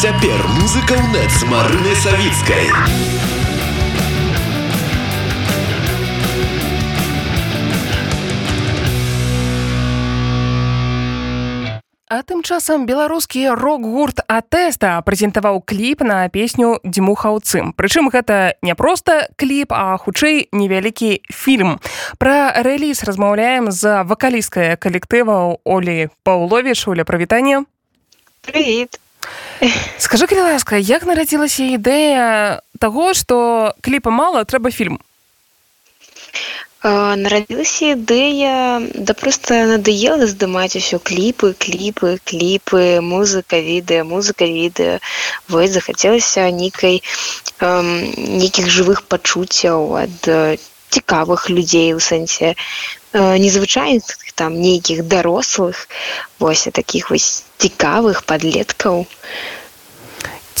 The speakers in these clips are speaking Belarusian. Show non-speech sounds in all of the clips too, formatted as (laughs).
Цяпер музыка ў нет з марынай савіцкай. А тым часам беларускі рок-гурт атэста прэзентаваў кліп на песню дзьмухаўцым. Прычым гэта не проста кліп, а хутчэй невялікі фільм. Пра рэліз размаўляем з вакалісткай калектываў Олі Паўловіч Оля прывітання. Привіт. Скажы калі ласка, як нарадзілася ідэя таго, што кліпа мала трэба фільм. Э, нарадзілася ідэя да проста надоела здымаць усё кліпы кліпы кліпы музыка відэа музыка відэа вось захацелася нейкай нейкіх жывых пачуццяў ад цікавых людзей у сэнсе незвычайных там нейкіх дарослых. Вось таких вось цікавых подлеткаў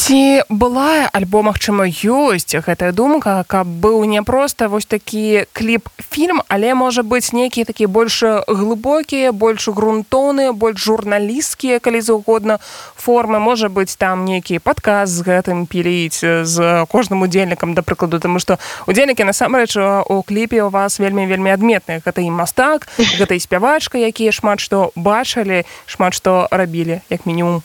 ці была альбо магчыма ёсць гэтая думка каб быў не проста вось такі кліп фільм але можа быць нейкія такія больш глыбокія больш грунтоны больш журналісцкія калі заўгодна формы. Можа быць там нейкі падказ з гэтым піліць з кожным удзельнікам да прыкладу таму што удзельнікі насамрэч у кліпе у вас вельмі вельмі адметны гэта і мастак (laughs) гэта і спявачка якія шмат што бачылі шмат што рабілі як мінімум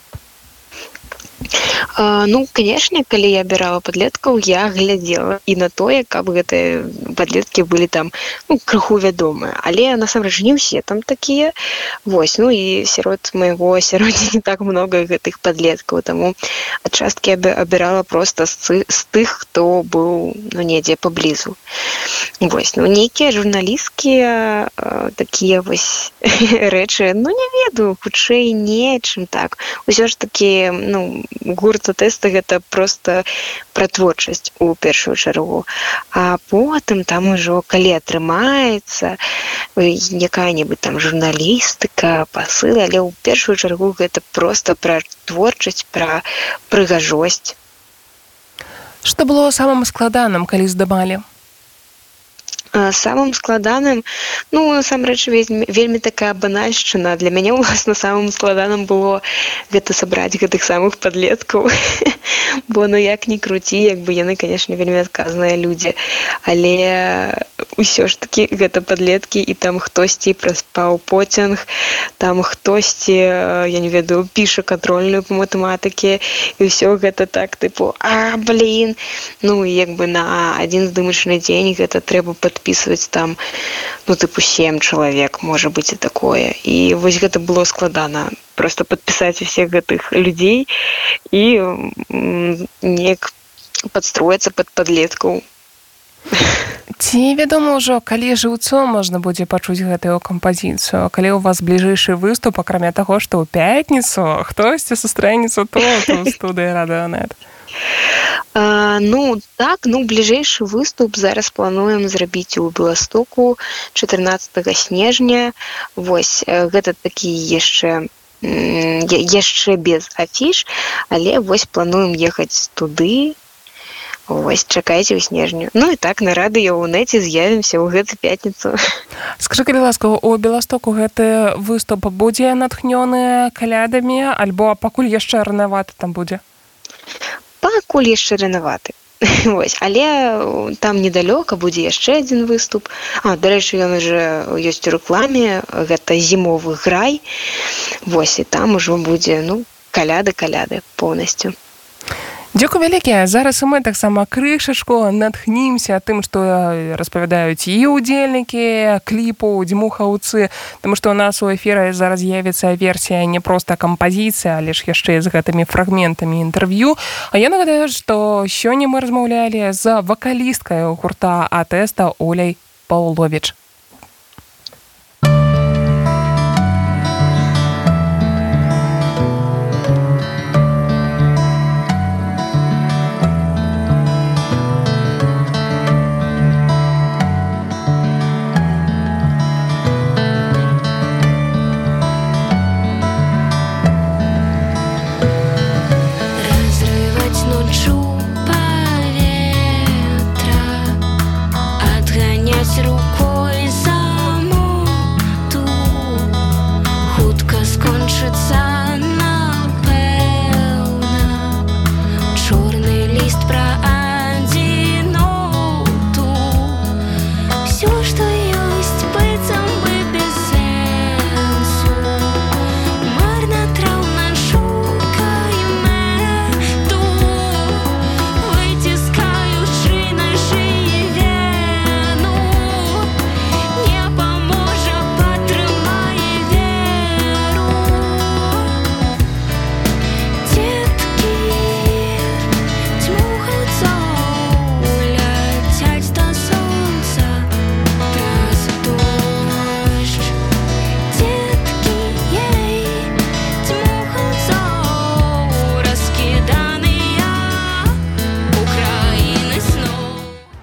ну канешне калі я абірала подлеткаў я глядзела і на тое каб гэтыя подлеткі былі там ну, крыху вядомыя але насамрэч не ўсе там такія вось ну і сярод майго асяроддзя не так много гэтых подлеткаў таму ад часткі абірала просто з, з тых хто быў ну недзе паблізу вось ну нейкія журналісцкія такія вось рэчы ну не ведаю хутчэй (laughs) не чым так. Усё ж таки ну гурта тэста гэта просто пра творчасць у першую чаргу. А потым там ужо калі атрымаецца якая-небудзь там журналістыка пасылы але ў першую чаргу гэта просто пра творчасць пра прыгажосць. Что было самым складаным калі здымалі самым складаным ну насамрэч вельмі такая банальшчына для мяне (laughs) ўласна самым складаным было гэта сабраць гэтых самых подлеткаў (laughs) бо ну як не круці як бы яны конечно вельмі адказныя людзі. Але ўсё ж таки гэта подлеткі і там хтосьці праспаў поцінг там хтосьці я не ведаю піша контрольную по матэматыке і ўсё гэта так тыпу а блин ну як бы на адзін здымачны дзень гэта трэба под подписывать там ну тыпу семь чалавек можа быть і такое. І вось гэта было складана просто подпісаць усіх гэтых людзей і неяк подстроиться под подлеткаў ці вядома ўжо калі жыўцо можна будзе пачуць гэтую кампазіцыю калі у вас бліжэйшы выступ акрамя таго што ў пятніцу хтосьці сустрэнецца то студыя радыонет ну так ну бліжэйшы выступ зараз плануем зрабіць у беластоку 14 снежня. Вось гэта такі яшчэ яшчэ без афіш але вось плануем ехаць туды Вось чакайце ў снежню Ну і так на радыё ў нэце з'явімся ў гэту пятніцу скажи калі ласка у беластоку гэты выступ будзе натхнёны калядамі альбо пакуль яшчэ ранавата там будзе? Пакуль яшчэ ранаваты. (laughs) Вось, але там недалёка будзе яшчэ адзін выступ. А дарэчы ён уже ёсць у рэкламе гэта зімовы грай. Восьось і там ужо будзе ну каляды каляды поўнасцю Дзякуй вялікія зараз і мы таксама крышашку натхнімся тым што распавядаюць і удзельнікі кліпу дзьмухаўцы Таму што у нас у эфіры зараз з'явіцца версія не проста кампазіцыя але ж яшчэ з гэтымі фрагментамі інтэрв'ю. А я нагадаю што сёння мы размаўлялі з вакалісткай гурта атэста Оляй Паўлович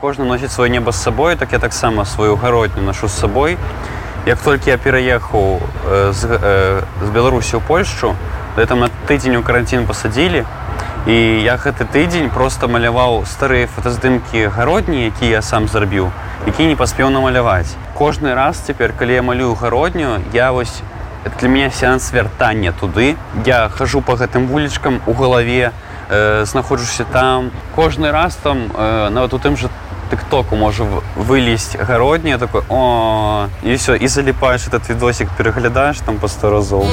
кожны носіць свое неба з сабой так я таксама сваю гародню нашу з сабой. Як толькі я пераехаў э, з, э, з беларусі ў польшчу там на тыдзень у каранцін пасадзілі. І я гэты тыдзень просто маляваў старыя фотаздымкі гародні які я сам зрабіў які не паспеў намаляваць. Кожны раз цяпер калі я малюю гародню я вось для меня сеанс вяртання туды. Я хожу по гэтым вулічкам у галаве э, знаходжуся там. Кожны раз там э, нават у тым же тыктоку можа вылезть гародні такой о і все і заліпаеш этот відосик пераглядаеш там по 100 разоў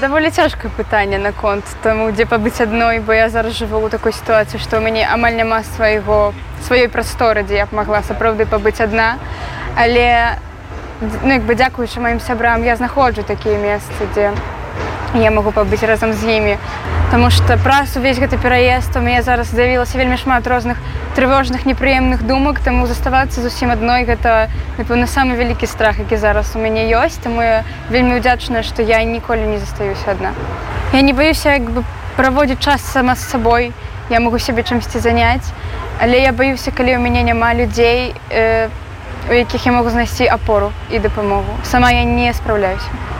даволі цяжкае пытанне наконт таму дзе пабыць адной бо я зараз жыву ў такой сітуацыі што ў мяне амаль няма свайго сваёй прасторы дзе я б магла сапраўды пабыць адна але ну, як бы дзякуючы маім сябрам я знаходжу такія месцы дзе я магу пабыць разам з імі. Таму што праз увесь гэты пераезд у мяне зараз з'явілася вельмі шмат розных трывожных непрыемных думак таму заставацца зусім адной гэта напэўна самы вялікі страх які зараз у мяне ёсць. Таму я вельмі ўдзячная што я ніколі не застаюся адна. Я не баюся як бы праводзіць час сама з сабой. Я могу сябе чымсьці заняць. Але я баюся калі ў мяне няма людзей э, у якіх я могу знайсці апору і дапамогу. Сама я не спраўляюся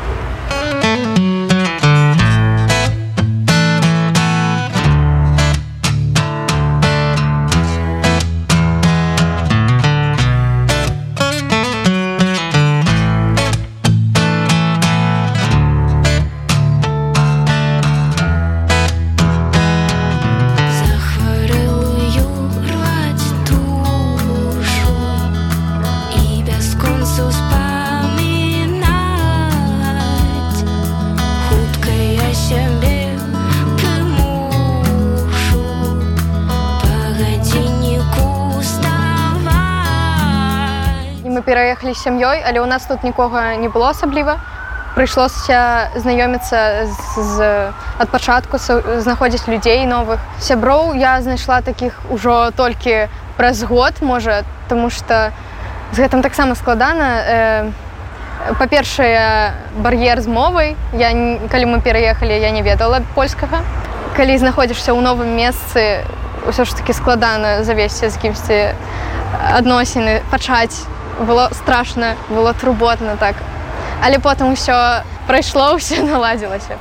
пераехалі сям'ёй але у нас тут нікога не было асабліва. Прыйшлося знаёміцца з ад пачатку знаходзіць людзей новых. Сяброў я знайшла такіх ужо толькі праз год можа тому что з гэтым таксама складана. Э, па-першае бар'ер з мовай. Я калі мы пераехалі я не ведала польскага. Калі знаходзішся ў новым месцы ўсё ж таки складана завесці з кімсьці адносіны пачаць было страшна было труботна так. Але потым усё прайшло (laughs) ўсё наладзілася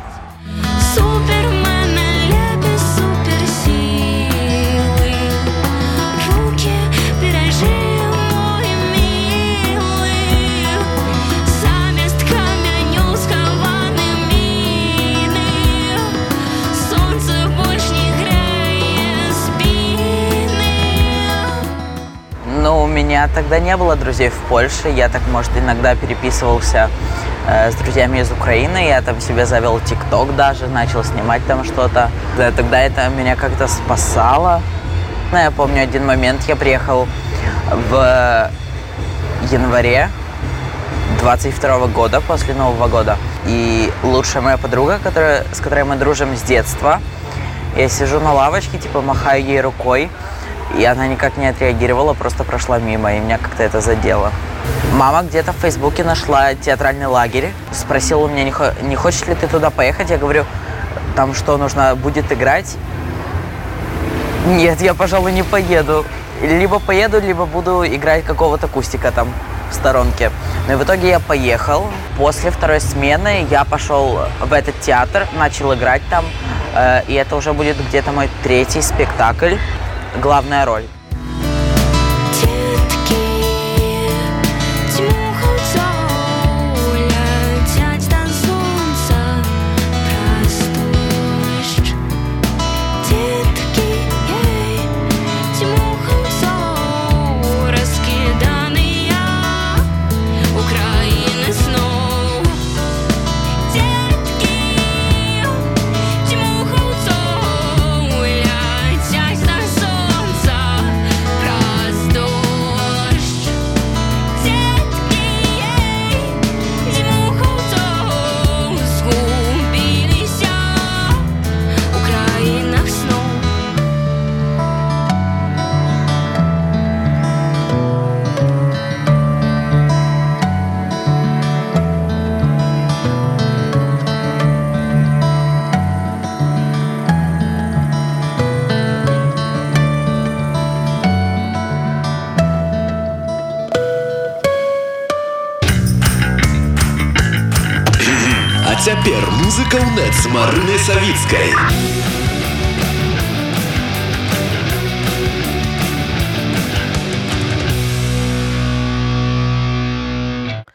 меня тогда не было друзей в Польше. Я так, может, иногда переписывался э, с друзьями из Украины. Я там себе завел ТикТок даже, начал снимать там что-то. Да, тогда это меня как-то спасало. Но я помню один момент, я приехал в январе 22 года, после Нового года. И лучшая моя подруга, которая, с которой мы дружим с детства, я сижу на лавочке, типа махаю ей рукой, и она никак не отреагировала, просто прошла мимо, и меня как-то это задело. Мама где-то в Фейсбуке нашла театральный лагерь, спросила у меня, не, хо не хочешь ли ты туда поехать? Я говорю, там что, нужно будет играть? Нет, я, пожалуй, не поеду. Либо поеду, либо буду играть какого-то кустика там в сторонке. Но и в итоге я поехал. После второй смены я пошел в этот театр, начал играть там. Э, и это уже будет где-то мой третий спектакль главная роль. Музыка ў нет з Марынай Савіцкай.